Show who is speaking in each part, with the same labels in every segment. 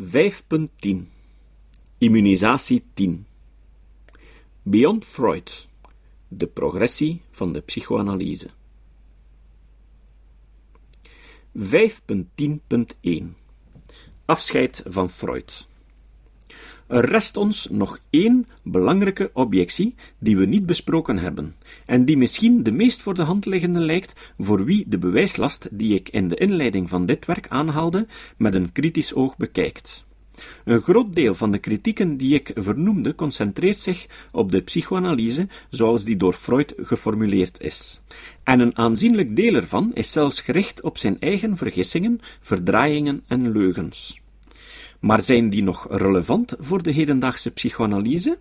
Speaker 1: 5.10 Immunisatie 10 Beyond Freud De progressie van de psychoanalyse. 5.10.1 Afscheid van Freud er rest ons nog één belangrijke objectie die we niet besproken hebben, en die misschien de meest voor de hand liggende lijkt voor wie de bewijslast die ik in de inleiding van dit werk aanhaalde, met een kritisch oog bekijkt. Een groot deel van de kritieken die ik vernoemde concentreert zich op de psychoanalyse zoals die door Freud geformuleerd is. En een aanzienlijk deel ervan is zelfs gericht op zijn eigen vergissingen, verdraaiingen en leugens. Maar zijn die nog relevant voor de hedendaagse psychoanalyse?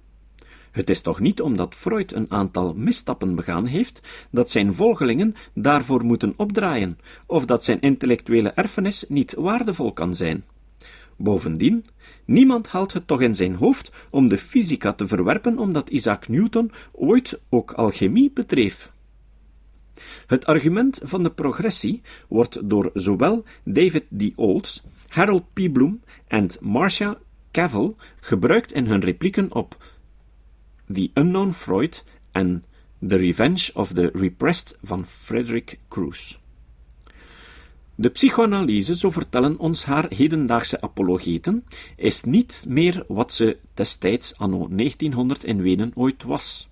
Speaker 1: Het is toch niet omdat Freud een aantal misstappen begaan heeft, dat zijn volgelingen daarvoor moeten opdraaien, of dat zijn intellectuele erfenis niet waardevol kan zijn. Bovendien, niemand haalt het toch in zijn hoofd om de fysica te verwerpen omdat Isaac Newton ooit ook alchemie bedreef. Het argument van de progressie wordt door zowel David D. Olds Harold P. Bloom en Marcia Cavill gebruikt in hun replieken op The Unknown Freud en The Revenge of the Repressed van Frederick Cruz. De psychoanalyse, zo vertellen ons haar hedendaagse apologeten, is niet meer wat ze destijds anno 1900 in Wenen ooit was.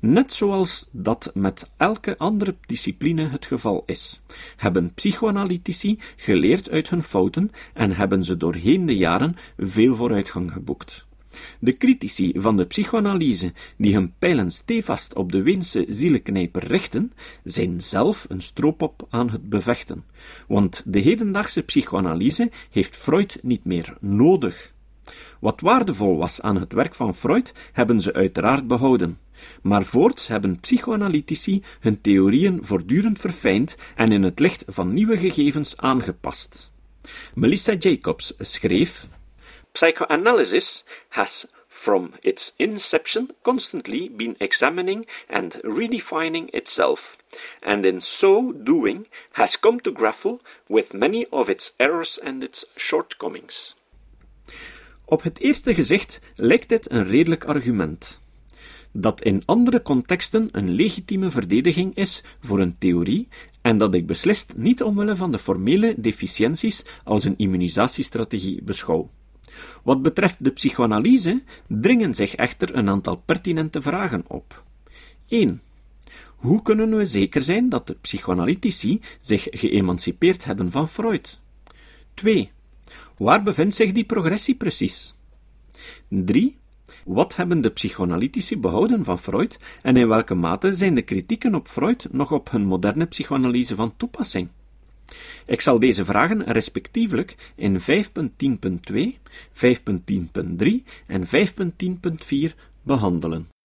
Speaker 1: Net zoals dat met elke andere discipline het geval is, hebben psychoanalytici geleerd uit hun fouten en hebben ze doorheen de jaren veel vooruitgang geboekt. De critici van de psychoanalyse, die hun pijlen stevast op de Weense zielenknijper richten, zijn zelf een stroopop aan het bevechten, want de hedendaagse psychoanalyse heeft Freud niet meer nodig. Wat waardevol was aan het werk van Freud, hebben ze uiteraard behouden. Maar voorts hebben psychoanalytici hun theorieën voortdurend verfijnd en in het licht van nieuwe gegevens aangepast. Melissa Jacobs schreef: Psychoanalysis has from its inception constantly been examining and redefining itself, and in so doing has come to grapple with many of its errors and its shortcomings. Op het eerste gezicht lijkt dit een redelijk argument. Dat in andere contexten een legitieme verdediging is voor een theorie en dat ik beslist niet omwille van de formele deficiënties als een immunisatiestrategie beschouw. Wat betreft de psychoanalyse dringen zich echter een aantal pertinente vragen op. 1. Hoe kunnen we zeker zijn dat de psychoanalytici zich geëmancipeerd hebben van Freud? 2. Waar bevindt zich die progressie precies? 3. Wat hebben de psychoanalytici behouden van Freud en in welke mate zijn de kritieken op Freud nog op hun moderne psychoanalyse van toepassing? Ik zal deze vragen respectievelijk in 5.10.2, 5.10.3 en 5.10.4 behandelen.